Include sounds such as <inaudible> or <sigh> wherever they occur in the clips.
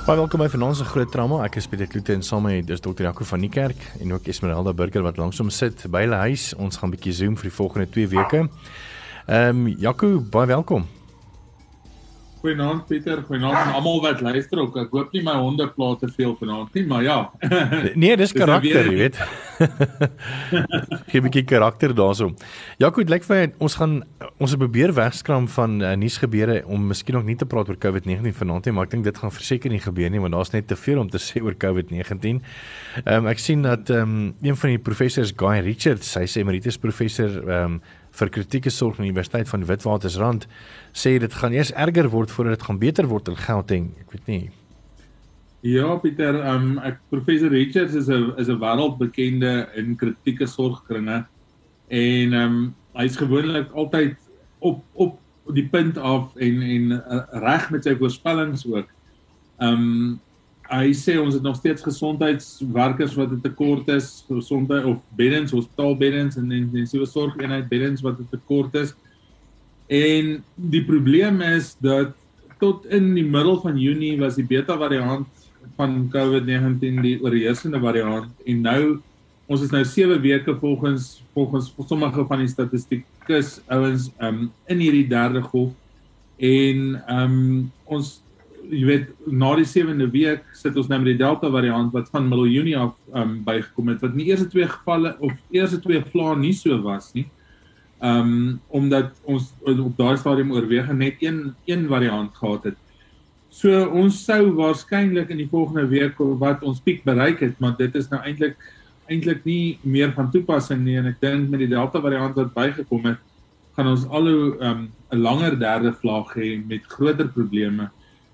Baie welkom by Vanaand se groot trauma. Ek is Pieter Kloete en saam met dis dokter Jaco van die kerk en ook Esmeralda Burger wat langsom sit by hulle huis. Ons gaan 'n bietjie zoom vir die volgende 2 weke. Ehm um, Jaco, baie welkom. Goeienaand Pieter, goeienaand aan almal wat luister ook. Ek hoop nie my honde pla te veel vanaand nie, maar ja. nee, <laughs> dis nou karakter, jy weet. <laughs> Gee 'n bietjie karakter daarso. Ja, goed, lyk vir ons gaan ons probeer wegskram van uh, nuusgebeure om miskien nog nie te praat oor COVID-19 vanaand nie, maar ek dink dit gaan verseker nie gebeur nie want daar's net te veel om te <laughs> sê oor COVID-19. Ehm um, ek sien dat ehm um, een van die professors Guy Richards, hy sê emeritus professor ehm um, vir kritieke sorg aan die Universiteit van Witwatersrand sê dit gaan eers erger word voordat dit gaan beter word in Gauteng. Ek weet nie. Ja, Pieter, um ek professor Richards is 'n is 'n wêreldbekende in kritieke sorgkringe en um hy's gewoonlik altyd op op die punt af en en uh, reg met sy voorspellings ook. Um hy sê ons het nog steeds gesondheidswerkers wat 'n tekort is, gesondheid of beddens, hospitaalbeddens en intensiewe sorgeenheid beddens wat 'n tekort is. En die probleem is dat tot in die middel van Junie was die beta variant van COVID-19 die oorheersende variant en nou ons is nou 7 weke volgens volgens sommige van die statistikus ouens um, in hierdie derde golf en um, ons jy weet na die 7de week sit ons nou met die Delta variant wat van Junie af um bygekom het wat in die eerste twee gevalle of eerste twee vlae nie so was nie. Um omdat ons op daai stadium oorweeg net een een variant gehad het. So ons sou waarskynlik in die volgende week wat ons piek bereik het, maar dit is nou eintlik eintlik nie meer van toepassing nie en ek dink met die Delta variant wat bygekom het, gaan ons al hoe um 'n langer derde vlaag hê met groter probleme.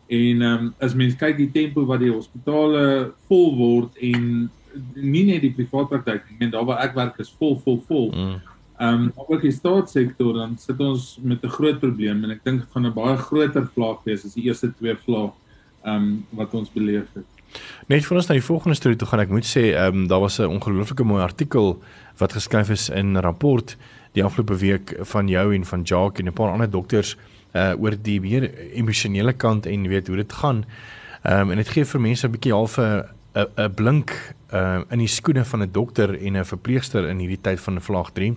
En ehm um, as mens kyk die tempo wat die hospitale vol word en nie net die privaat praktyk nie, men daar waar ek werk is vol vol vol. Mm. Ehm um, ook die staatssektor dan sit ons met 'n groot probleem en ek dink dit gaan 'n baie groter vlaag wees as die eerste twee vlae ehm um, wat ons beleef het. Net vir ons na die volgende storie toe gaan ek moet sê ehm um, daar was 'n ongelooflike mooi artikel wat geskryf is in 'n rapport die afgelope week van jou en van Jacques en 'n paar ander dokters uh oor die meer emosionele kant en weet hoe dit gaan. Ehm um, en dit gee vir mense 'n bietjie half 'n 'n blink uh in die skoene van 'n dokter en 'n verpleegster in hierdie tyd van vlaag 3.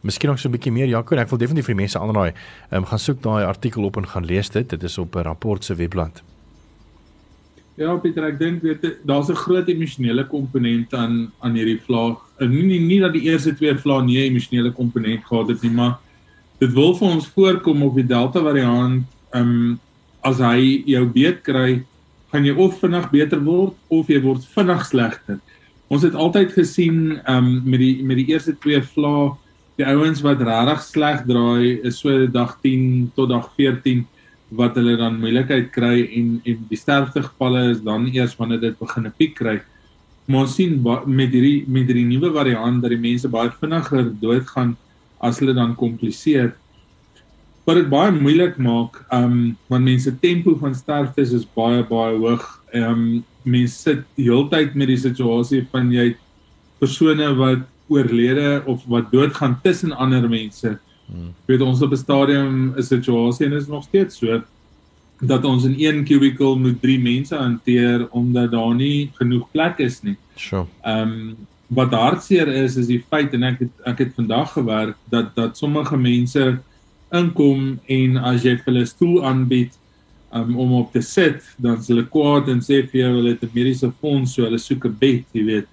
Miskien nog so 'n bietjie meer Jaco, ek wil definitief vir mense aanraai, ehm um, gaan soek daai artikel op en gaan lees dit. Dit is op 'n rapport se webblad. Ja, Pieter, ek dink weet daar's 'n groot emosionele komponent aan aan hierdie vlaag. Nie nie, nie dat die eerste twee vlae nie 'n emosionele komponent gehad het nie, maar dit wil vir ons voorkom of die delta variant ehm um, as hy jou beet kry, gaan jy of vinnig beter word of jy word vinnig slegter. Ons het altyd gesien ehm um, met die met die eerste twee vlae die ouens wat regtig sleg draai is so dag 10 tot dag 14 wat hulle dan moeilikheid kry en en die sterfte gevalle is dan eers wanneer dit begin 'n piek kry. Maar ons sien met hierdie met hierdie nuwe variant dat die mense baie vinniger doodgaan as hulle dan kompliseer wat dit baie moeilik maak um want mense tempo van sterftes is baie baie hoog um mense sit heeltyd met die situasie van jy persone wat oorlede of wat doodgaan tussen ander mense hmm. weet ons op 'n stadium 'n situasie en is nog steeds so dat ons in een cubicle moet drie mense hanteer omdat daar nie genoeg plek is nie. Sure. Um wat hartseer is is die feit en ek het ek het vandag gewerk dat dat sommige mense inkom en as jy hulle stoel aanbied um, om op te sit dan s' hulle kwaad en sê vir jou hulle het 'n mediese fonds so hulle soek 'n bed jy weet.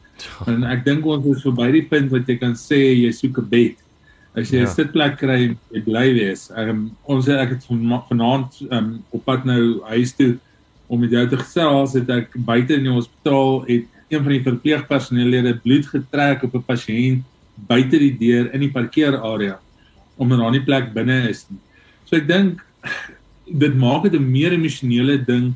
En ek dink ons is verby die punt wat jy kan sê jy soek 'n bed. As jy 'n ja. sitplek kry jy bly wees. Um, ons ek het van, vanaand um, op pad nou huis toe om met jou te gesels het ek buite in die hospitaal het een van die verpleegpersonele bloed getrek op 'n pasiënt buite die deur in die parkeerarea omdat daar nie plek binne is nie. So ek dink <sighs> dit maak dit 'n meer emosionele ding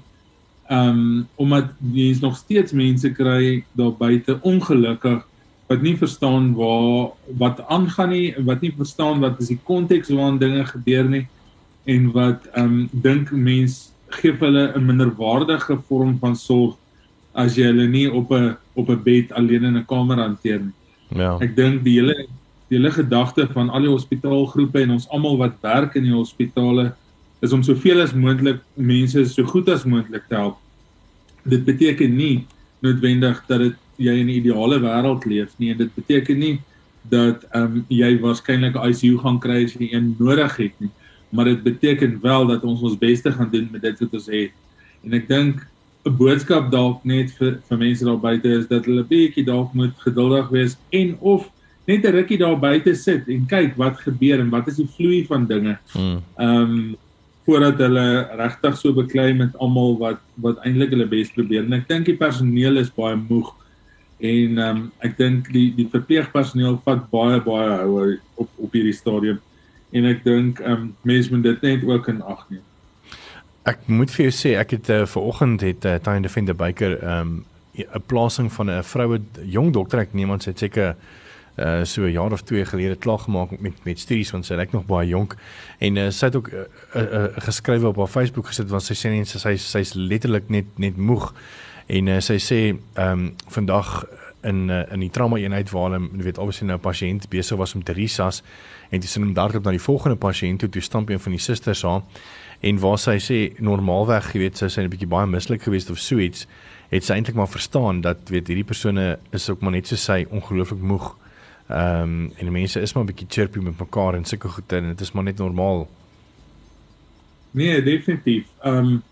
um omdat jy nog steeds mense kry daar buite ongelukkig wat nie verstaan waar wat aangaan nie, wat nie verstaan wat is die konteks waarin dinge gebeur nie en wat um, dink mens gee hulle 'n minderwaardige vorm van sorg as jy hulle nie op 'n op 'n bed alleen in 'n kamer hanteer nie. Ja. Ek dink die hele die hele gedagte van al die hospitaalgroepe en ons almal wat werk in die hospitale is om soveel as moontlik mense so goed as moontlik te help. Dit beteken nie noodwendig dat dit jy in 'n ideale wêreld leef nie en dit beteken nie dat ehm um, jy waarskynlik ICU gaan kry as jy een nodig het nie maar dit beteken wel dat ons ons beste gaan doen met dit wat ons het. En ek dink 'n boodskap dalk net vir vir mense daar buite is dat hulle bietjie dalk moet geduldig wees en of net 'n rukkie daar buite sit en kyk wat gebeur en wat is die vloei van dinge. Hmm. Ehm um, voordat hulle regtig so beklei met almal wat wat eintlik hulle bes probeer. En ek dink die personeel is baie moeg en ehm um, ek dink die die verpleegpersoneel vat baie baie houe op op hierdie stadium en ek dink ehm um, mense moet dit net ook in ag neem. Ek moet vir jou sê ek het uh, ver oggend het uh, Tanya Defender Baker ehm um, 'n plasing van 'n vroue jong dokter ek neem aan sy seker uh so 'n jaar of twee gelede klaar gemaak met met studies want sy lyk nog baie jonk. En uh, sy het ook 'n uh, uh, uh, geskrywe op haar Facebook gesit want sy sê net sy sy's letterlik net net moeg. En uh, sy sê ehm um, vandag in uh, in die trauma eenheid waar hulle weet obviously nou 'n pasiënt besig was om te risas en dis hom daarop na die volgende pasiënt toe toe stamp een van die susters aan en waar sy sê normaalweg jy weet sy sê 'n bietjie baie mislik geweest of so iets het sy eintlik maar verstaan dat weet hierdie persone is ook maar net so sy ongelooflik moeg. Ehm um, en die mense is maar 'n bietjie chirpy met mekaar en sulke goed en dit is maar net normaal. Nee definitief. Ehm um,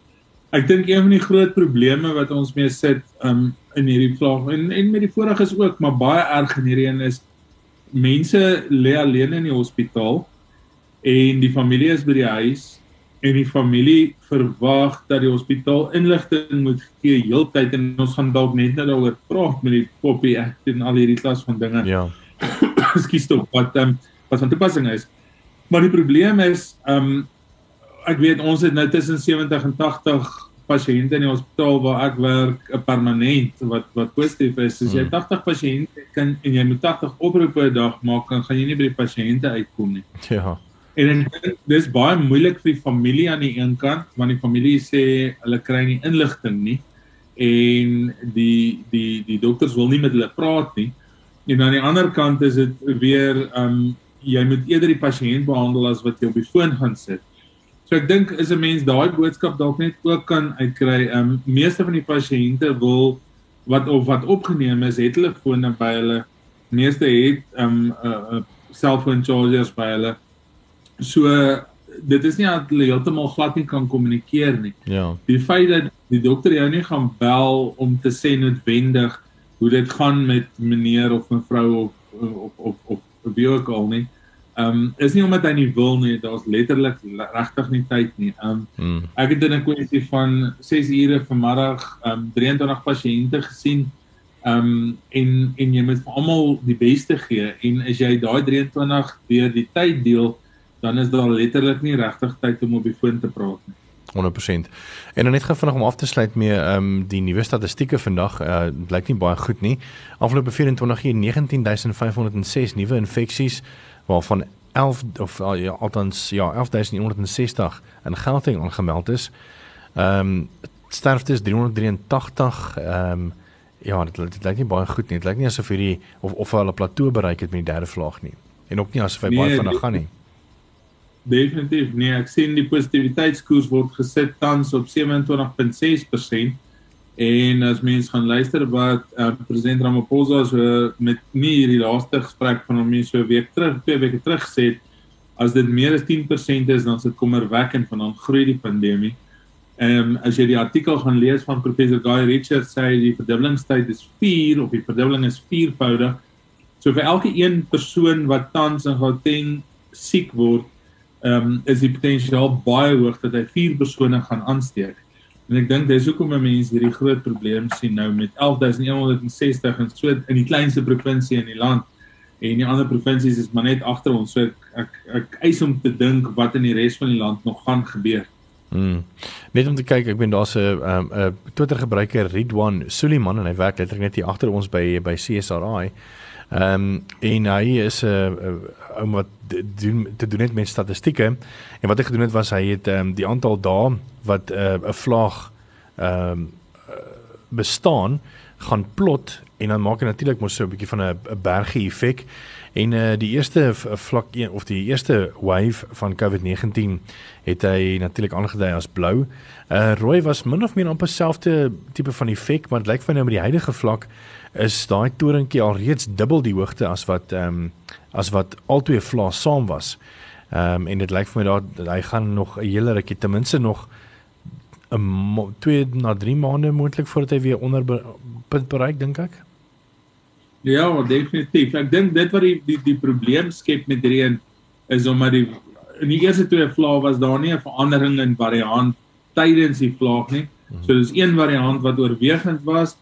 ek dink een van die groot probleme wat ons mee sit um in hierdie vlak en en met die voriges ook, maar baie erg in hierdie een is mense lê alleen in die hospitaal en die familie is by die huis en die familie verwag dat die hospitaal inligting moet gee heeltyd en ons gaan dalk net nou daaroor praat met die poppy act en al hierdie klas van dinge. ja <coughs> Ekskuus tog wat um, wat van toepassing is. Maar die probleem is um ek weet ons het nou tussen 70 en 80 pasiënte in die hospitaal waar ek werk 'n permanent wat wat positief is. As jy 80 hmm. pasiënte kan en jy moet 80 oproepe 'n dag maak, dan gaan jy nie by die pasiënte uitkom nie. ja En dis baie moeilik vir familie aan die een kant want die familie sê hulle kry nie inligting nie en die die die dokters wil nie met hulle praat nie. En aan die ander kant is dit weer um jy moet eerder die pasiënt behandel as wat jy op die foon gaan sit. So ek dink is 'n mens daai boodskap dalk net ook kan uitkry. Um, meeste van die pasiënte wil wat of wat opgeneem is, het hulle fone by hulle. Meeste het um, 'n uh, uh, selfoon chargers by hulle. So dit is nie dat hulle heeltemal glad nie kan kommunikeer nie. ja Die feit dat die dokter jou nie gaan bel om te sê noodwendig hoe dit gaan met meneer of mevrou of of of of, of wie ook al nie. Ehm um, is nie omdat hy nie wil nie, daar's letterlik regtig nie tyd nie. Ehm um, mm. ek het in 'n kwessie van 6 ure vanmiddag ehm um, 23 pasiënte gesien. Ehm um, en en jy moet vir almal die beste gee en as jy daai 23 deur die tyd deel, dan is daar letterlik nie regtig tyd om op die foon te praat nie. 100%. En dan net gou vinnig om af te sluit mee ehm um, die nuwe statistieke vandag uh, blyk nie baie goed nie. Afgelope 24 uur 19506 nuwe infeksies waarvan 11 of uh, ja althans ja 11160 in Gauteng aangemeld is. Ehm um, sterftes 383 ehm um, ja dit, dit lyk nie baie goed nie. Dit lyk nie asof hierdie of of hulle plateau bereik het met die derde vlaag nie. En ook nie asof hy nee, baie vinnig gaan nie. Definitief nee, ek sien die positiwiteitskoers word gesit tans op 27.6%. En as mens gaan luister wat uh, president Ramaphosa so met nie hierdie laaste gesprek van hom so 'n week terug, twee weke terug het, as dit meer as 10% is dan is dit kommerwekkend van dan groei die pandemie. Ehm um, as jy die artikel gaan lees van professor Guy Richards sê die verdubbelingstyd is 4 of die verdubbeling is viervoudig. So vir elke een persoon wat tans in Gauteng siek word, ehm um, is die potensiaal baie hoog dat hy vier persone gaan aansteek. En ek dink dis hoekom mense hierdie groot probleem sien nou met 11160 en so in die kleinste provinsie in die land en die ander provinsies is maar net agter ons. So ek ek, ek eis om te dink wat in die res van die land nog gaan gebeur. Mm. Net om te kyk, ek ben daar's 'n 'n um, Twitter gebruiker Ridwan Suliman en hy werk letterlik net hier agter ons by by CSRI. Ehm um, en hy is 'n uh, ou wat doen te doen net met statistieke. En wat hy gedoen het was hy het ehm um, die aantal dae wat 'n uh, vlaag ehm um, bestaan gaan plot en dan maak hy natuurlik mos so 'n bietjie van 'n bergie effek en uh, die eerste vlak 1 of die eerste wave van COVID-19 het hy natuurlik aangedui as blou. Uh rooi was min of meer amper dieselfde tipe van effek, maar dit lyk vir nou met die huidige vlak is daai toringkie al reeds dubbel die hoogte as wat ehm um, as wat albei vlae saam was. Ehm um, en dit lyk vir my daar hy gaan nog 'n hele rukkie ten minste nog 'n 2 na 3 maande moontlik voordat hy weer onder punt bereik dink ek. Ja, definitief. Ek dink dit wat die die die probleem skep met hierdie een is omdat die in die eerste twee vlae was daar nie 'n verandering in variant tydens die vlaag nie. Mhm. So dis een variant wat oorwegend was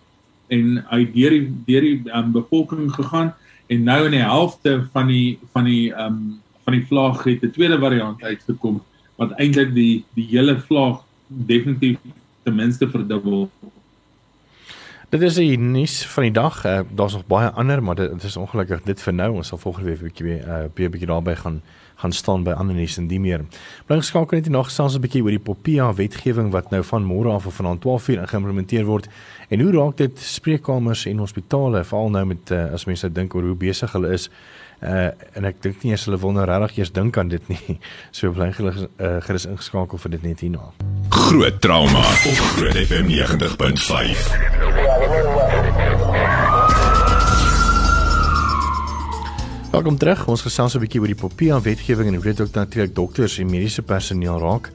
en hy deur die deur die um, bevolking gegaan en nou in die helfte van die van die ehm um, van die vlaag het 'n tweede variant uitgekom wat eintlik die die hele vlaag definitief ten minste verdubbel. Dit is die nuus van die dag. Uh, Daar's nog baie ander, maar dit, dit is ongelukkig dit vir nou. Ons sal volgende week 'n bietjie weer 'n uh, bietjie, daarby gaan gaan staan by ander nuus en die meer. Bly geskakel net nog selfs 'n bietjie oor die Popia wetgewing wat nou van môre af of vanaand 12:00 geïmplementeer word en hoe raak dit spreekkamers en hospitale veral nou met uh, as mense dink oor hoe besig hulle is uh en ek dink nie eens hulle wil nou regtig eers dink aan dit nie. <laughs> So bly hulle uh, gerus ingeskakel vir dit net hierna. Groot trauma op Groot FM 90.5. Welkom terug. Ons gesels 'n bietjie oor die Popia wetgewing en hoe dit ook natuurlik dokters en mediese personeel raak.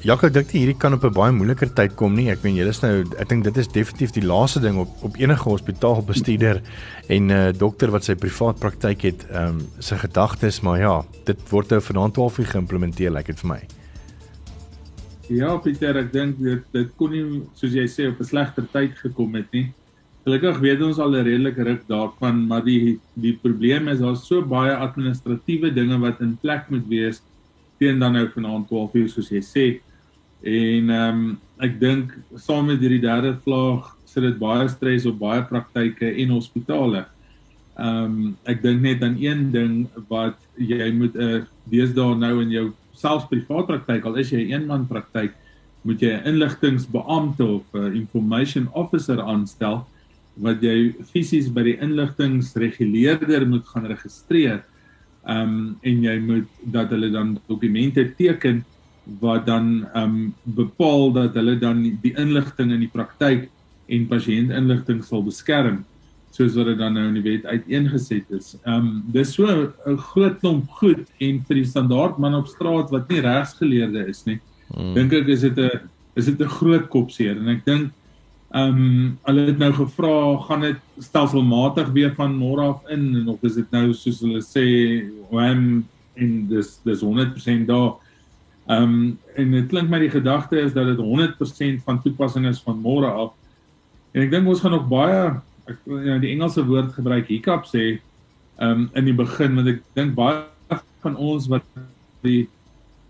Ja, ek dink hierdie kan op 'n baie moeiliker tyd kom nie. Ek meen julle is nou ek dink dit is definitief die laaste ding op op enige hospitaalbestuurder <laughs> en 'n uh, dokter wat sy privaat praktyk het, ehm um, sy gedagtes, maar ja, dit word nou vanaand 12 uur geïmplementeer, lyk like dit vir my. Ja, Pieter, ek dink dit dit kon nie soos jy sê op 'n slegter tyd gekom het nie. Gelukkig weet ons al 'n redelike ruk daarvan, maar die die probleem is daar's so baie administratiewe dinge wat in plek moet wees teen dan nou vanaand 12 uur soos jy sê. En ehm um, ek dink saam met hierdie derde vlaag sit dit baie stres op baie praktyke en hospitale. Ehm um, ek dink net aan een ding wat jy moet 'n uh, eh, deesdae nou in jou selfs privaat praktyk al is jy 'n eenman praktyk moet jy 'n inligtingbeampte of 'n uh, information officer aanstel wat jy fisies by die inligtingsreguleerder moet gaan registreer ehm um, en jy moet dat hulle dan dokumente teken wat dan ehm um, bepaal dat hulle dan die inligting in die praktyk en pasiëntinligting sal beskerm soos wat dit dan nou in die wet uiteengeset is. Ehm um, dis so 'n groot klomp goed en vir die standaard man op straat wat nie regsgeleerde is nie. Hmm. Dink ek is dit 'n is dit 'n groot kopseer en ek dink Ehm um, hulle het nou gevra gaan dit stelselmatig weer van môre af in en of is dit nou soos hulle sê when in dis dis 100% daar. Ehm um, en dit klink my die gedagte is dat dit 100% van toepassing is van môre af. En ek dink ons gaan nog baie ek ja die Engelse woord gebruik hiccup sê ehm um, in die begin want ek dink baie van ons wat die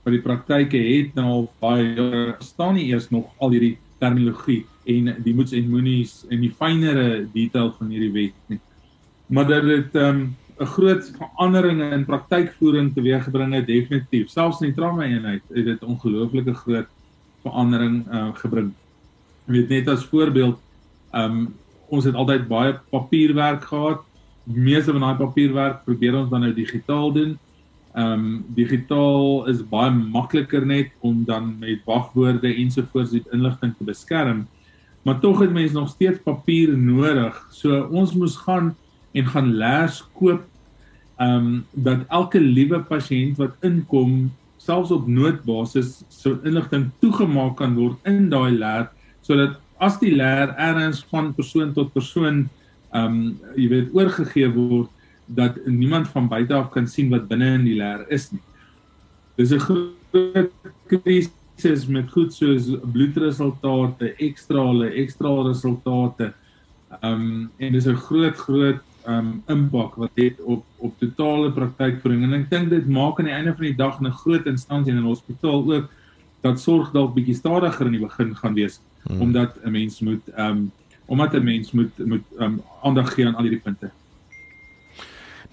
wat die praktyke het nou baie staan nie eers nog al hierdie terminologie en die moets en moenies en die fynere detail van hierdie wet nie. Maar dat dit ehm, 'n um, groot verandering in praktykvoering teweeggebring het definitief. Selfs in die trauma eenheid het dit ongelooflike groot verandering uh, gebring. Jy weet net as voorbeeld, um, ons het altyd baie papierwerk gehad. Meeste van daai papierwerk probeer ons dan nou digitaal doen. Ehm um, digitaal is baie makliker net om dan met wagwoorde ensovoorts die inligting te beskerm maar tog het mense nog steeds papier nodig. So ons moes gaan en gaan leers koop ehm um, dat elke liewe pasiënt wat inkom selfs op noodbasis so inligting toegemaak kan word in daai leer sodat as die leer ergens van persoon tot persoon ehm um, jy weet oorgegee word dat niemand van buite af kan sien wat binne in die leer is nie. Dis 'n groot krisis is met goed soos bloedresultate, ekstra hulle ekstra resultate. Ehm um, en dis 'n groot groot ehm um, impak wat dit op op totale praktykvoering en ek dink dit maak aan die einde van die dag 'n groot instansie in 'n hospitaal ook dat sorg dalk bietjie stadiger in die begin gaan wees hmm. omdat 'n mens moet ehm um, omdat 'n mens moet moet ehm um, aandag gee aan al hierdie punte.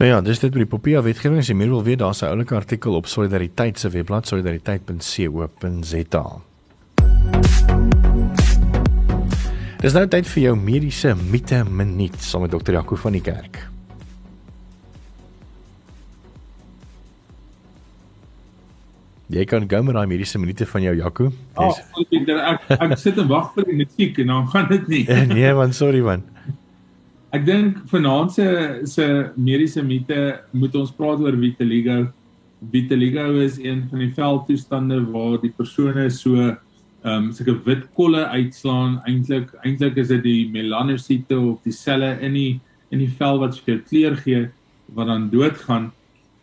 Nou ja, dis dit by die Popia wetgewing. As jy meer wil weet, daar's 'n oulike artikel op Solidariteit se webblad solidariteit.co.za. Dis nou tyd vir jou mediese mite minuut saam met dokter Jaco van die kerk. Jy kan gou met daai mediese minute van jou Jaco. Ag, oh, ek ek sit en wag vir die musiek en dan gaan dit nie. <laughs> nee, man, sorry man. Ek dink vanaand se se mediese mite moet ons praat oor vitiligo. Vitiligo is een van die veldtoestande waar die persone so ehm um, sulke wit kolle uitslaan. Eintlik eintlik is dit die melanosiete of die selle in die in die vel wat vir kleur gee wat dan doodgaan.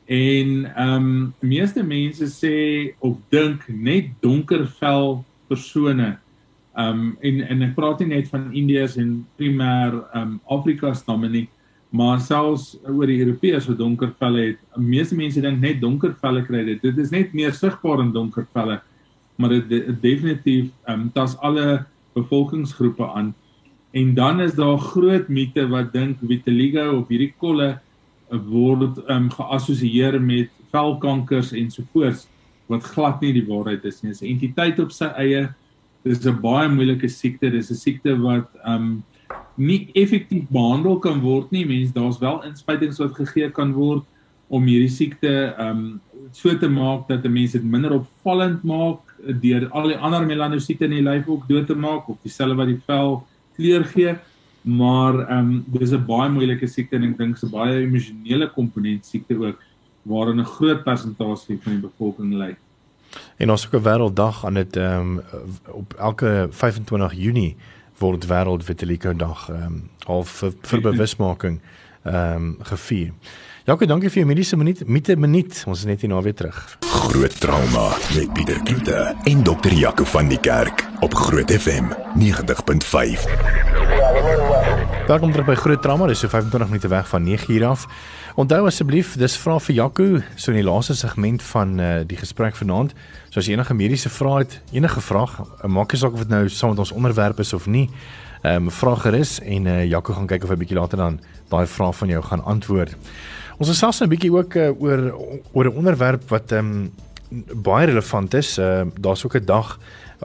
En ehm um, meeste mense sê of dink net donker vel persone. Ehm um, en en ek praat nie net van Indiërs en primêr ehm um, Afrika stamme nie, maar selfs oor die Europeërs wat donker velle het. Meeste mense dink net donker velle kry dit. Dit is net meer sigbaar in donker velle, maar dit de, definitief ehm um, tas alle bevolkingsgroepe aan. En dan is daar groot mite wat dink vitiligo of hierdie kolle word um, geassosieer met velkankers ensovoorts wat glad nie die waarheid is nie. Dit is 'n entiteit op sy eie. Dit is 'n baie moeilike siekte. Dit is 'n siekte wat um nie effektief behandel kan word nie. Mense, daar's wel inspuitings wat gegee kan word om hierdie siekte um so te maak dat 'n mens dit minder opvallend maak deur al die ander melanosiete in die lyf ook dood te maak of dieselfde wat die vel kleur gee maar ehm um, dis 'n baie moeilike siekte en ek dink 'n baie emosionele komponent siekte ook waarin 'n groot persentasie van die bevolking ly. En ons het 'n wêrelddag aan dit ehm um, op elke 25 Junie word wêreld vitiligo dag ehm um, al vir, vir bewusmaking ehm um, gevier. Jaco, dankie vir jou mediese minuut, mite minuut. Ons is net hier na weer terug. Groot trauma met Pieter Kloete en dokter Jaco van die Kerk op Groot FM 90.5. Welkom terug by Groot Trauma. Dis so 25 minute weg van 9 uur af. Onthou asseblief, dis vra vir Jaco so in die laaste segment van uh, die gesprek vanaand. So as jy enige mediese vrae het, enige vraag, uh, maak nie saak of dit nou saam met ons onderwerp is of nie. Ehm um, vra gerus en uh, Jaco gaan kyk of hy bietjie later dan daai vraag van jou gaan antwoord. Ons is selfs 'n bietjie ook uh, oor oor 'n onderwerp wat ehm um, baie relevant is. Uh, Daar's ook 'n dag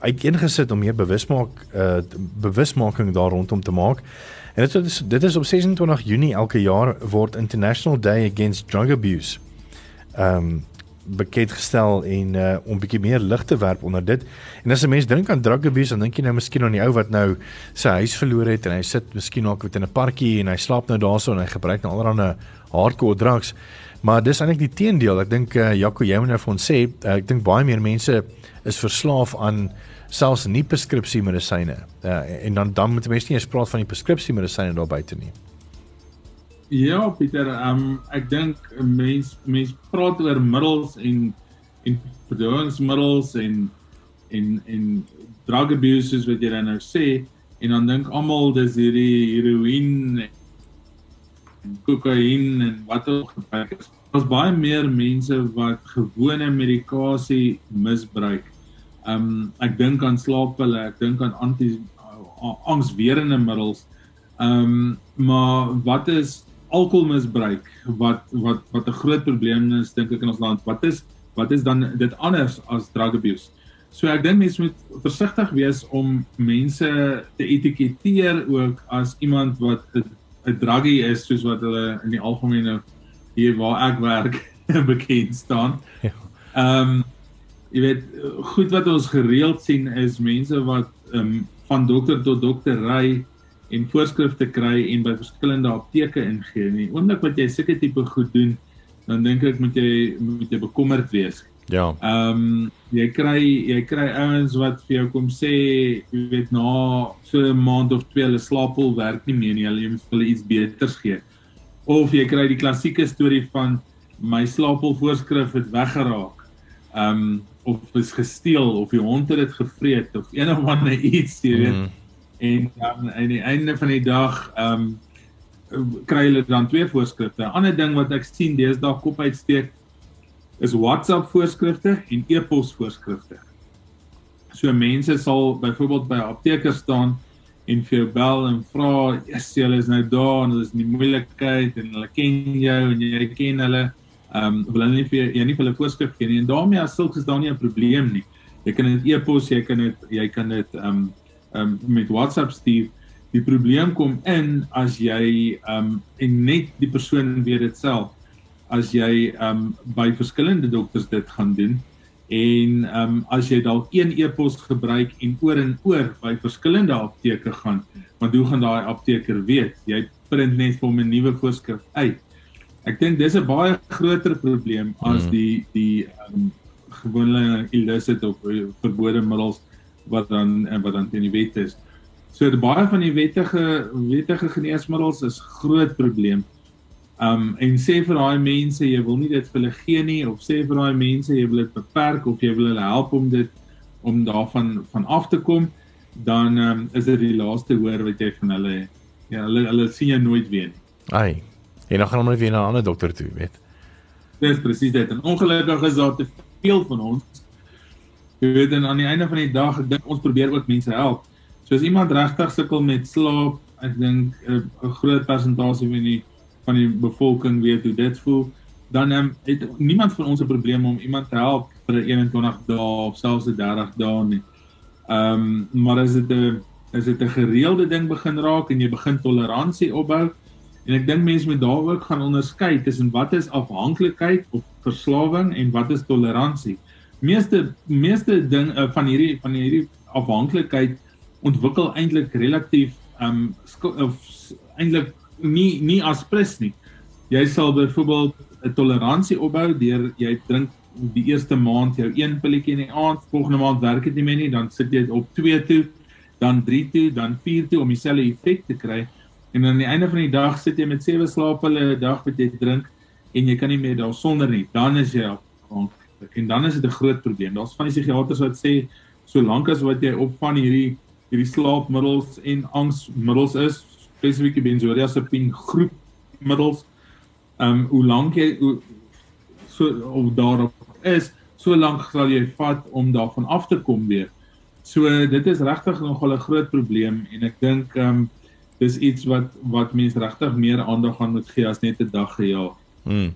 uiteengesit om meer bewusmaak uh, bewusmaking daar rondom te maak. En dit is dit is op 26 Junie elke jaar word International Day Against Drug Abuse. Ehm um, bekend gestel en uh om 'n bietjie meer lig te werp onder dit. En as 'n mens dink aan drug abuse, dan dink jy nou miskien aan die ou wat nou sy huis verloor het en hy sit miskien ook in 'n parkie en hy slaap nou daarso en hy gebruik nou allerlei hardcore drugs. Maar dis eintlik die teendeel. Ek dink uh Jaco, jy moet nou vir ons sê, uh, ek dink baie meer mense is verslaaf aan selfs nie preskripsie medisyne. Ja, en dan dan moet mense nie eens praat van die preskripsie medisyne daar buite nie. Ja, Pieter, um, ek dink mense mense praat oor middels en en verdoowingsmiddels en en en drug abuse wat jy dan nou sê en dan dink almal dis hierdie heroïne en kokain en wat ook gebruik is. Daar's baie meer mense wat gewone medikasie misbruik Ehm um, ek dink aan slaappille, ek dink aan anti angswerende middels. Ehm um, maar wat is alkoholmisbruik wat wat wat 'n groot probleem is dink ek in ons land. Wat is wat is dan dit anders as drug abuse? So ek dink mense moet versigtig wees om mense te etiketeer ook as iemand wat 'n druggie is soos wat hulle in die algemene hier waar ek werk <laughs> bekend staan. Ja. Ehm um, jy weet goed wat ons gereeld sien is mense wat um, van dokter tot dokter ry en voorskrifte kry en by verskillende apteke ingee. Nie oomblik wat jy sulke tipe goed doen, dan dink ek moet jy moet jy bekommerd wees. Ja. Ehm um, jy kry jy kry ouens wat vir jou kom sê jy weet na so 'n maand of twee hulle slaaphol werk nie meer nie, hulle moet hulle iets beters gee. Of jy kry die klassieke storie van my slaaphol voorskrif het weggeraak. Ehm um, of is gesteel of die hond het dit gevreet of een of ander iets, jy weet. Mm. En dan aan die einde van die dag ehm um, kry hulle dan twee voorskrifte. 'n Ander ding wat ek sien deesdae kop uitsteek is WhatsApp voorskrifte en e-pos voorskrifte. So mense sal byvoorbeeld by 'n apteker staan en vir jou bel en vra, "Yes, julle is nou daar en hulle is in die moeilikheid en hulle ken jou en jy ken hulle." Ehm um, wil hulle nie vir jy nie vir hulle voorskrif gee nie en daarmee as sulks is daar nie 'n probleem nie. Jy kan dit e-pos, jy kan dit jy kan dit ehm um, ehm um, met WhatsApp stuur. Die probleem kom in as jy ehm um, en net die persoon weet dit self as jy ehm um, by verskillende dokters dit gaan doen en ehm um, as jy dalk een e-pos gebruik en oor en oor by verskillende apteke gaan, want hoe gaan daai apteker weet? Jy print net vir hom 'n nuwe voorskrif uit. Ek dink dis 'n baie groter probleem as mm. die die ehm um, gewone illicit of uh, verbode middels wat dan uh, wat dan teen die wet is. So baie van die wettige wettige geneesmiddels is groot probleem. Um en sê vir daai mense jy wil nie dit vir hulle gee nie of sê vir daai mense jy wil dit beperk of jy wil hulle help om dit om daarvan van af te kom, dan um is dit die laaste hoor wat jy van hulle ja, hulle hulle sien jou nooit weer nie. Ai. Jy nog gaan hom net weer na 'n ander dokter toe, weet. Dis presies dit. En ongelukkig is daar te veel van ons. Jy weet en aan die einde van die dag, ek dink ons probeer ook mense help. So as iemand regtig sukkel met slaap, ek dink 'n groot persentasie van die van die bevolking weet hoe dit voel, dan um, het niemand van ons 'n probleem om iemand te help vir 'n 21 dae of selfs 'n 30 dae nie. Ehm um, maar as dit 'n as dit 'n gereelde ding begin raak en jy begin toleransie opbou en ek dink mense moet daar ook gaan onderskei tussen wat is afhanklikheid of verslawing en wat is toleransie. Meeste meeste ding uh, van hierdie van hierdie afhanklikheid ontwikkel eintlik relatief um, of eintlik nie nie as plus nie. Jy sal byvoorbeeld 'n toleransie opbou deur jy drink die eerste maand jou een pilletjie in die aand, volgende maand werk dit nie meer nie, dan sit jy op 2 toe, dan 3 toe, dan 4 toe om dieselfde effek te kry. En aan die einde van die dag sit jy met 7 slaappille 'n dag wat jy drink en jy kan nie meer daarsonder nie. Dan is jy afhanklik en dan is dit 'n groot probleem. Daar's van die psigiaters wat sê solank as wat jy op van hierdie hierdie slaapmiddels en angsmiddels is, spesifieke benzodiazepine groep middels. Ehm um, hoe lank jy hoe, so of daarop is, so lank sal jy vat om daarvan af te kom weer. So dit is regtig nogal 'n groot probleem en ek dink ehm um, dis iets wat wat mense regtig meer aandag aan moet gee as net 'n dag gejaag. Hmm.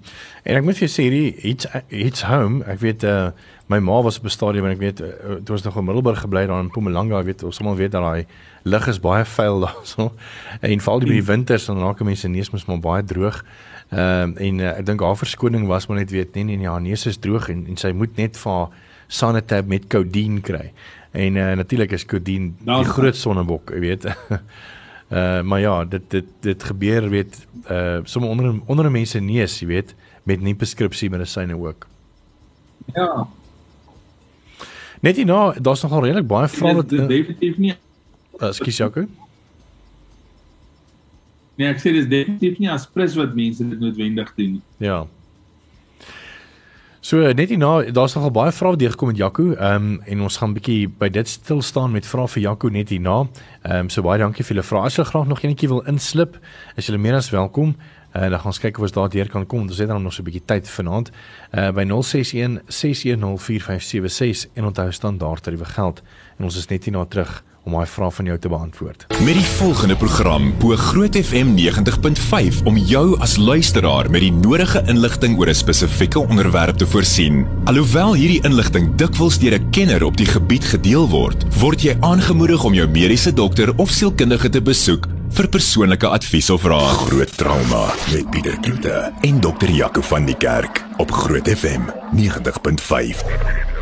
En ek moet vir sê hierdie iets iets home, ek weet uh my ma was op 'n stadium en ek weet uh, toe was nog in Middelburg gebly daar in Mpumalanga, ek weet ons almal weet dat daai lug is baie vuil <laughs> daarso. En veral die hmm. winters dan raak mense neus mos maar baie droog. Ehm uh, en uh, ek dink haar verskoning was maar net weet nee nee haar neus is droog en en sy moet net vir Sanatab met codeine kry. En uh, natuurlik is codeine die groot sonnebok, jy weet. <laughs> Uh maar ja, dit dit dit gebeur weet uh sommer onder onder mense neus, jy weet, met nie preskripsie medisyne ook. Ja. Net hier nou, daar's nogal redelik baie vrae wat uh, definitief nie. Uh, Ekskuus Jaco. Nee, ek sê dis definitief nie as prins wat mense dit noodwendig doen nie. Ja. So net hierna, daar's nogal baie vrae deurgekom met Jaco. Ehm um, en ons gaan 'n bietjie by dit stil staan met vrae vir Jaco net hierna. Ehm um, so baie dankie vir julle vrae. As jy graag nog enetjie wil inslip, is julle meer as welkom. Uh, dan gaan ons kyk of ons daar deur kan kom. Ons het dan nog so 'n bietjie tyd vanaand. Uh by 061 610 4576 en onthou standaard tariewe geld. En ons is net hierna terug om daai vraag van jou te beantwoord. Met die volgende program bo Groot FM 90.5 om jou as luisteraar met die nodige inligting oor 'n spesifieke onderwerp te voorsien. Alhoewel hierdie inligting dikwels deur 'n kenner op die gebied gedeel word, word jy aangemoedig om jou mediese dokter of sielkundige te besoek vir persoonlike advies of raad. Groot trauma met Pieter Kloete en dokter Jaco van die Kerk op Groot FM 90.5.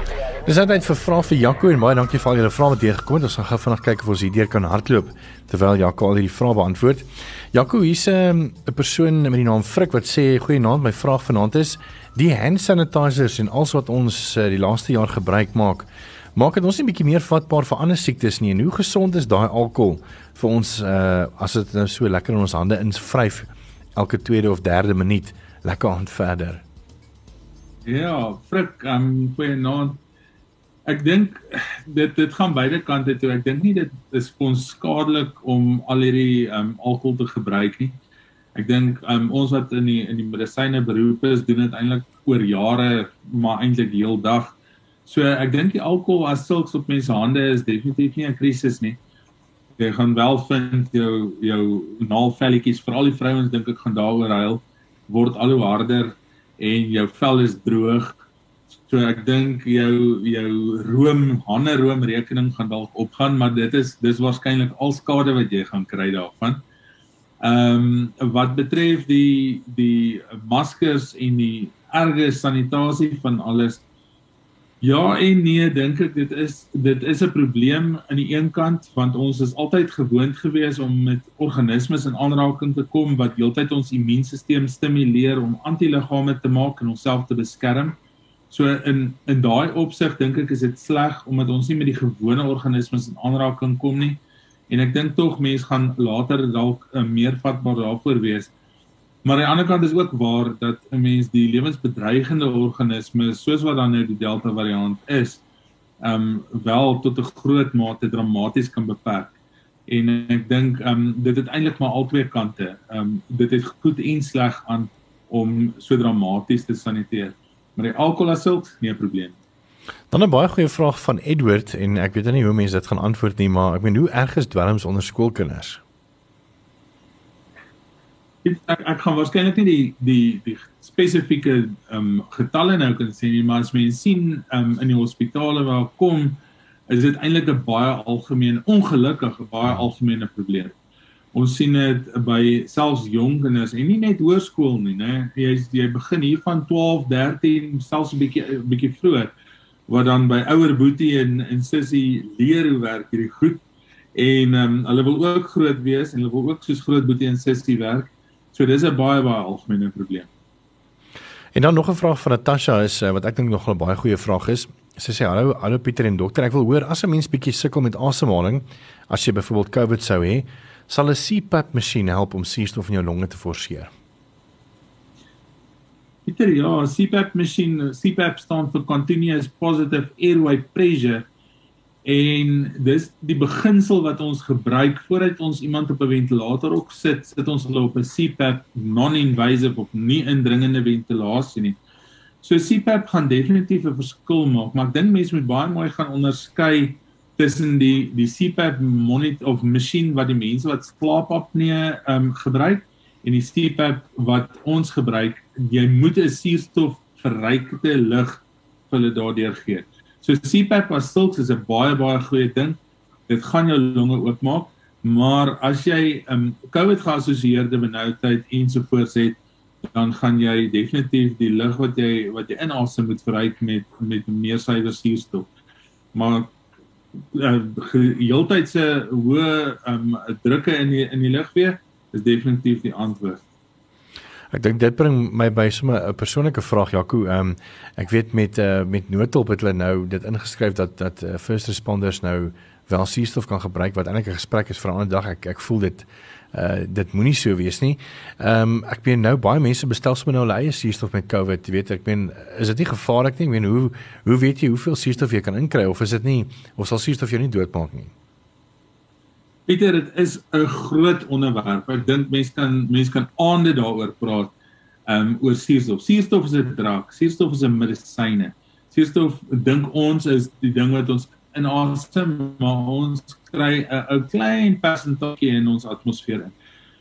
Dis net vir vrae vir Jaco en baie dankie vir al julle vrae wat hier gekom het. Ons gaan gou vinnig kyk of ons hierdeur kan hardloop terwyl Jaco al hierdie vrae beantwoord. Jaco, hier's ehm, 'n persoon met die naam Frik wat sê goeienaand, my vraag vanaand is die hand sanitizers en alles wat ons uh, die laaste jaar gebruik maak, maak dit ons nie bietjie meer vatbaar vir ander siektes nie en hoe gesond is daai alkohol vir ons uh, as dit nou so lekker in ons hande invryf elke tweede of derde minuut lekker aan verder. Ja, Frik, ehm um, goeienaand ek dink dit dit gaan beide kante toe. Ek dink nie dit is ons skadelik om al hierdie um alkohol te gebruik nie. Ek dink um ons wat in die in die medisyne beroep is, doen dit eintlik oor jare, maar eintlik heeldag. So ek dink die alkohol as sulks op mense hande is definitief nie 'n krisis nie. jy gaan wel vind jou jou naalvelletjies, veral die vrouens dink ek gaan daaroor huil, word al hoe harder en jou vel is droog. So ek dink jou jou room, hande room rekening gaan dalk opgaan, maar dit is dis waarskynlik al skade wat jy gaan kry daarvan. Ehm um, wat betref die die maskers en die erge sanitasie van alles Ja en nee, dink ek dit is dit is 'n probleem aan die een kant want ons is altyd gewoond gewees om met organismes in aanraking te kom wat heeltyd ons immuunstelsel stimuleer om antiliggame te maak en onsself te beskerm. So in in daai opsig dink ek is dit sleg omdat ons nie met die gewone organismes in aanraking kom nie. En ek dink tog mense gaan later dalk uh, meer vatbaar daarvoor wees. Maar aan die ander kant is ook waar dat 'n mens die lewensbedreigende organismes soos wat dan nou die Delta variant is, ehm um, wel tot 'n groot mate dramaties kan beperk. En ek dink ehm um, dit het eintlik maar albei kante. Ehm um, dit het goed en sleg aan om so dramaties te saniteer. Maar die alkoholasult, nie 'n probleem. Dan 'n baie goeie vraag van Edward en ek weet nie hoe mense dit gaan antwoord nie, maar ek meen hoe erg is dwelms onder skoolkinders? ek ek gaan waarskynlik nie die die die spesifieke ehm um, getalle nou kan sê nie, maar as mens sien ehm um, in die hospitale waar kom is dit eintlik 'n baie algemeen ongelukkige baie algemene probleem. Ons sien dit by selfs jong kinders en nie net hoërskool nie, né? Jy jy begin hier van 12, 13, selfs 'n bietjie 'n bietjie vroeër wat dan by ouer boetie en en sussie leer hoe werk hierdie goed en ehm um, hulle wil ook groot wees en hulle wil ook soos groot boetie en sussie werk So dis 'n baie baie algemene probleem. En dan nog 'n vraag van Natasha is eh, wat ek dink nog 'n baie goeie vraag is. Sy sê hallo hallo Pieter en dokter, ek wil hoor as 'n mens bietjie sukkel met asemhaling, as jy byvoorbeeld COVID sou hê, sal 'n CPAP masjien help om suurstof in jou longe te forceer. Pieter, ja, CPAP masjien, CPAP staan vir continuous positive airway pressure En dis die beginsel wat ons gebruik voordat ons iemand op 'n ventilator op sit, sit ons hulle op 'n CPAP non-invasive of nie indringende ventilasie nie. So CPAP gaan definitief 'n verskil maak, maar ek dink mense moet baie mooi gaan onderskei tussen die die CPAP monitor of masjien wat die mense wat slaapapnee um gebruik en die CPAP wat ons gebruik. Jy moet 'n suurstof verrykte lug vir hulle daardeur gee. So CPAP as sulks is 'n baie baie goeie ding. Dit gaan jou longe oopmaak, maar as jy 'n um, COVID geassosieerde benoudheid ensovoorts het, dan gaan jy definitief die lug wat jy wat jy inasem moet verryk met met meer suiwer suurstof. Maar uh, heeltydse hoë um, drukke in die in die lug weer is definitief die antwoord. Ek dink dit bring my by sommer 'n persoonlike vraag Jaco. Um, ek weet met uh, met noodhulp het hulle nou dit ingeskryf dat dat uh, first responders nou wel suurstof kan gebruik wat eintlik 'n gesprek is vir 'n ander dag. Ek ek voel dit uh dit moenie so wees nie. Ehm um, ek weet nou baie mense bestel sommer nou hulle eie suurstof met COVID. Jy weet ek meen is dit nie gevaarlik nie? Ek meen hoe hoe weet jy hoeveel suurstof jy kan inkry of is dit nie of sal suurstof jou nie doodmaak nie? Pieter, dit is 'n groot onderwerp. Ek dink mense kan mense kan aande daaroor praat. Ehm um, oor suurstof. Suurstof is 'n drak. Suurstof is 'n medisyne. Suurstof dink ons is die ding wat ons inasem, maar ons kry 'n klein persentasie in ons atmosfeer in.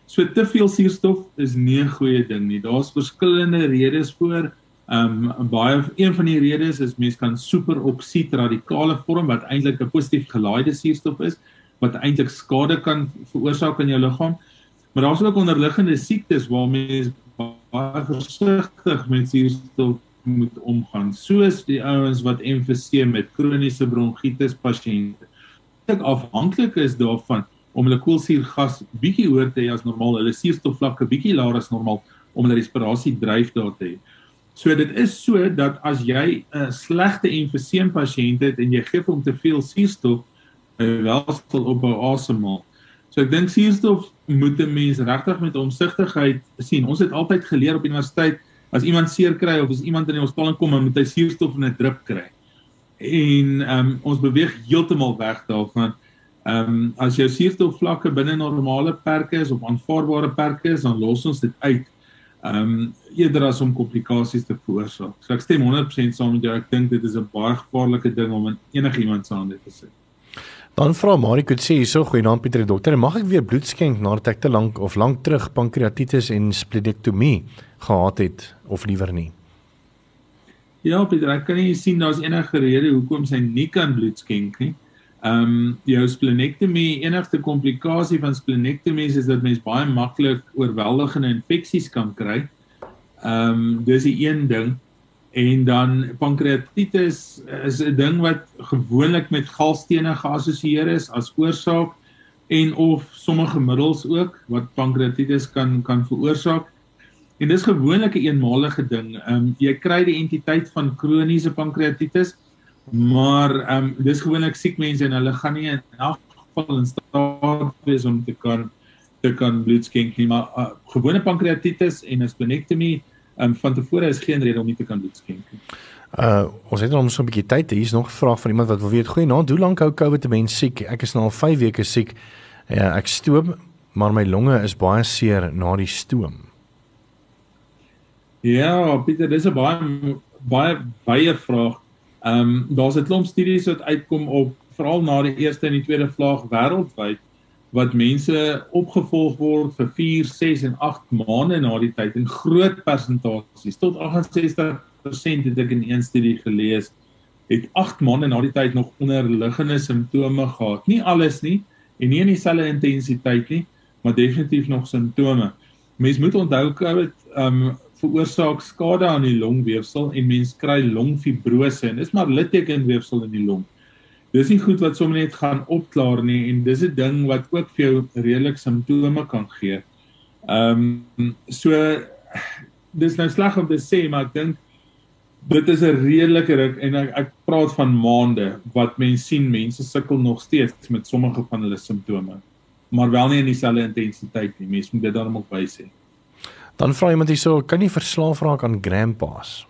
So te veel suurstof is nie 'n goeie ding nie. Daar's verskillende redes voor. Ehm um, baie een van die redes is mense kan superoksied radikale vorm wat eintlik 'n positief gelaaide suurstof is wat eintlik skade kan veroorsaak in jou liggaam. Maar daar's ook onderliggende siektes waar mense baie versigtig met suurstof moet omgaan, soos die ouens wat emfyseem met kroniese bronkietis pasiënte. Dit afhanklik is daarvan om hulle koolsuurgas bietjie hoër te hê as normaal, hulle suurstofvlakke bietjie laer as normaal om hulle respirasie dryf daar te hê. So dit is so dat as jy 'n slegte emfyseem pasiënt het en jy gee hom te veel suurstof, welstel opbou asemhaal. So ek dink suurstof moet 'n mens regtig met omsigtigheid sien. Ons het altyd geleer op universiteit as iemand seer kry of as iemand in die hospitaal kom, moet hy suurstof in 'n drip kry. En ehm um, ons beweeg heeltemal weg daarvan. Ehm um, as jou suurstofvlakke binne normale perke is of aanvaarbare perke is, dan los ons dit uit. Ehm um, eerder as om komplikasies te veroorsaak. So ek stem 100% saam met jou. Ek dink dit is 'n baie gevaarlike ding om in enigiemand se hande te sit. Dan vra Mariko sê hierso goeienaand Pieter die dokter, mag ek weer bloed skenk nadat ek te lank of lank terug pankreatitis en splenektomie gehad het of liewer nie? Ja, Pieter, ek kan nie sien daar's enige rede hoekom sy nie kan bloed skenk nie. Ehm um, jou splenektomie, enigste komplikasie van splenektomie is dat mens baie maklik oorweldigende infeksies kan kry. Ehm um, dis die een ding en dan pankreatitis is 'n ding wat gewoonlik met galstene geassosieer is as oorsaak en of sommige middels ook wat pankreatitis kan kan veroorsaak. En dis gewoonlik 'n een eenmalige ding. Ehm um, jy kry die entiteit van kroniese pankreatitis, maar ehm um, dis gewoonlik siek mense en hulle gaan nie in geval in staat wees om te kan te kan bloed skenk nie, maar uh, gewone pankreatitis en 'n splenektomie um, van tevore is geen rede om nie te kan bloed skenk nie. Uh ons het nog so 'n bietjie tyd. Hier is nog 'n vraag van iemand wat wil weet: "Goeie naam, hoe lank hou COVID 'n mens siek? Ek is nou al 5 weke siek. Ja, ek stoom, maar my longe is baie seer na die stoom." Ja, Pieter, dis 'n baie baie baie vraag. Ehm um, daar's 'n klomp studies wat uitkom op veral na die eerste en die tweede vlaag wêreldwyd wat mense opgevolg word vir 4, 6 en 8 maande na die tyd in groot persentasies tot 68% het ek in een studie gelees het 8 maande na die tyd nog onderliggende simptome gehad. Nie alles nie en nie in dieselfde intensiteit nie, maar definitief nog simptome. Mens moet onthou COVID um veroorsaak skade aan die longweefsel en mens kry longfibrose en dis maar littekenweefsel in die long dis nie goed wat sommer net gaan opklaar nie en dis 'n ding wat ook vir jou redelik simptome kan gee. Ehm um, so dis nou sleg om te sê maar ek dink dit is 'n redelike ruk en ek, ek praat van maande wat mense sien mense sukkel nog steeds met sommige van hulle simptome maar wel nie in dieselfde intensiteit nie. Mense moet dit daarom ook bysê. Dan vra iemand hierso, kan jy verslaaf raak aan grandpas?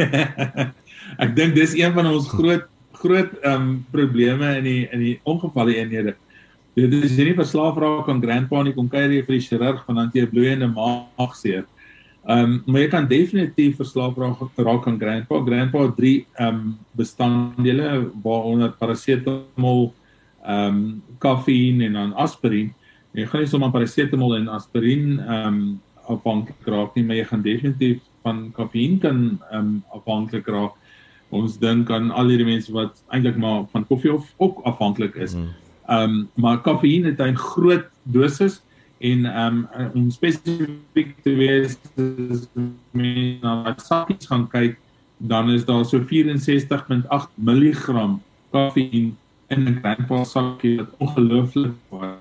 <laughs> ek dink dis een van ons <laughs> groot groot ehm um, probleme in die in die ongevalle eenhede. Dit is jy nie verslaaf raak aan grandpa nie, kom kuier jy vir die chirurg van dan jy bloeiende maagseer. Ehm um, maar jy kan definitief verslaaf raak raak aan grandpa. Grandpa het drie ehm um, bestanddele waaronder parasetamol, ehm um, koffiein en dan aspirien. Jy gaan nie sommer parasetamol en aspirien ehm um, afhanklik raak nie, maar jy gaan definitief van koffiein kan ehm um, afhanklik raak ons dink aan al hierdie mense wat eintlik maar van koffie of ook afhanklik is. Hmm. Ehm um, maar koffie het 'n groot dosis en ehm um, om spesifiek te wees mense na wat sakkies gaan kyk dan is daar so 64.8 mg koffie in 'n grandpa sakkie wat ongelooflik baie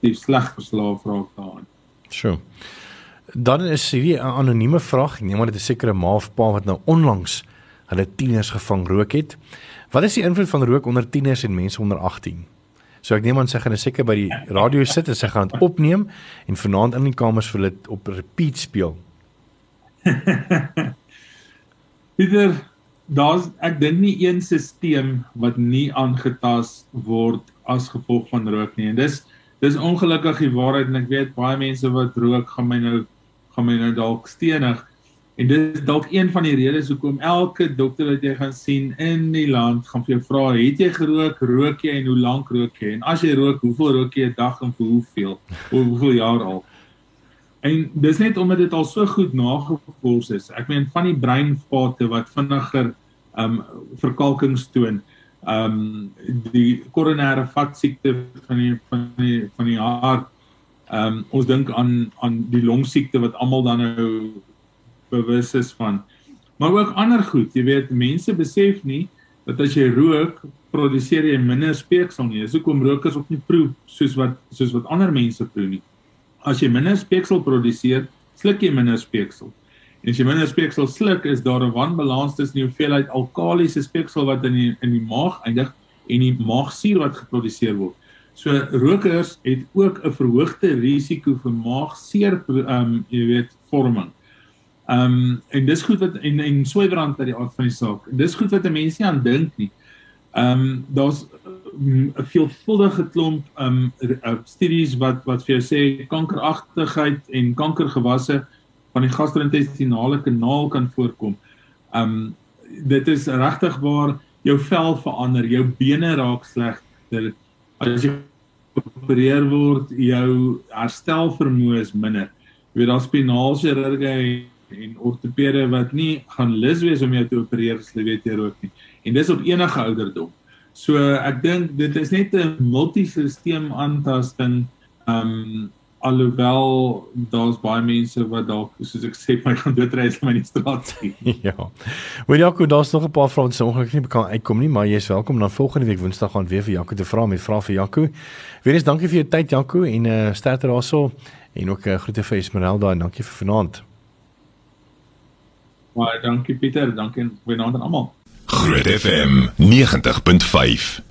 die sleg verslaaf raak daaraan. Sure. Dan is hierdie 'n anonieme vraag. Ek neem maar dit is sekere ma of pa wat nou onlangs hulle tieners gevang rook het. Wat is die invloed van rook onder tieners en mense onder 18? So ek neem aan sy gaan seker by die radio sit en sy gaan dit opneem en vanaand in die kamers vir dit op repeat speel. <laughs> Pieter, daar's ek dink nie een stelsel wat nie aangetast word as gevolg van rook nie. En dis dis ongelukkig die waarheid en ek weet baie mense wat rook gaan my nou gaan my nou dalk stenig. En dit is dalk een van die redes hoekom elke dokter wat jy gaan sien in die land gaan vir jou vra, het jy gerook, rook jy en hoe lank rook jy? En as jy rook, hoeveel rook jy 'n dag en vir hoeveel? Of hoeveel jaar al? En dis net omdat dit al so goed nagevors is. Ek meen van die breinvate wat vinniger um verkalkings toon. Um die koronêre vatsiekte van die van die van die hart Ehm um, ons dink aan aan die longsiekte wat almal dan nou bewus is van. Maar ook ander goed, jy weet, mense besef nie dat as jy rook, produseer jy minder speeksel nie. Dis hoekom rokers ook nie proe soos wat soos wat ander mense proe nie. As jy minder speeksel produseer, sluk jy minder speeksel. En as jy minder speeksel sluk, is daar 'n wanbalans tussen die hoeveelheid alkaliese speeksel wat in die in die maag eindig en die maagsuur wat geproduseer word. So rokers het ook 'n verhoogde risiko vir maagseer ehm um, jy weet vorming. Ehm um, en dis goed wat en en swybrand uit die aard van die saak. Dis goed wat 'n mens nie aan dink nie. Ehm um, daar's 'n veelvuldige klomp ehm um, studies wat wat vir jou sê kankeragtigheid en kankergewasse van die gastro-intestinale kanaal kan voorkom. Um, dit is regtig waar jou vel verander, jou bene raak slegter. As jy opereer word, jou herstelvermoë is minder. Jy weet daar spinaalchirurge en ortopede wat nie gaan lus wees om jou te opereer as hulle weet jy rook nie. En dis op enige ouderdom. So ek dink dit is net 'n multisisteem aantasting. Um alhoewel daar's baie mense wat dalk soos ek sê <laughs> my gaan doodry as my nie straat sien. <laughs> ja. Wel Jaco, daar's nog 'n paar vrae wat se ongelukkig nie kan uitkom nie, maar jy's welkom dan volgende week Woensdag gaan weer vir Jaco te vra met vrae vir Jaco. Weereens dankie vir jou tyd Jaco en uh sterkte daarso en ook uh, groete vir Esmeralda en dankie vir vanaand. Baie dankie Pieter, dankie en goeienaand aan almal. Groot FM 90.5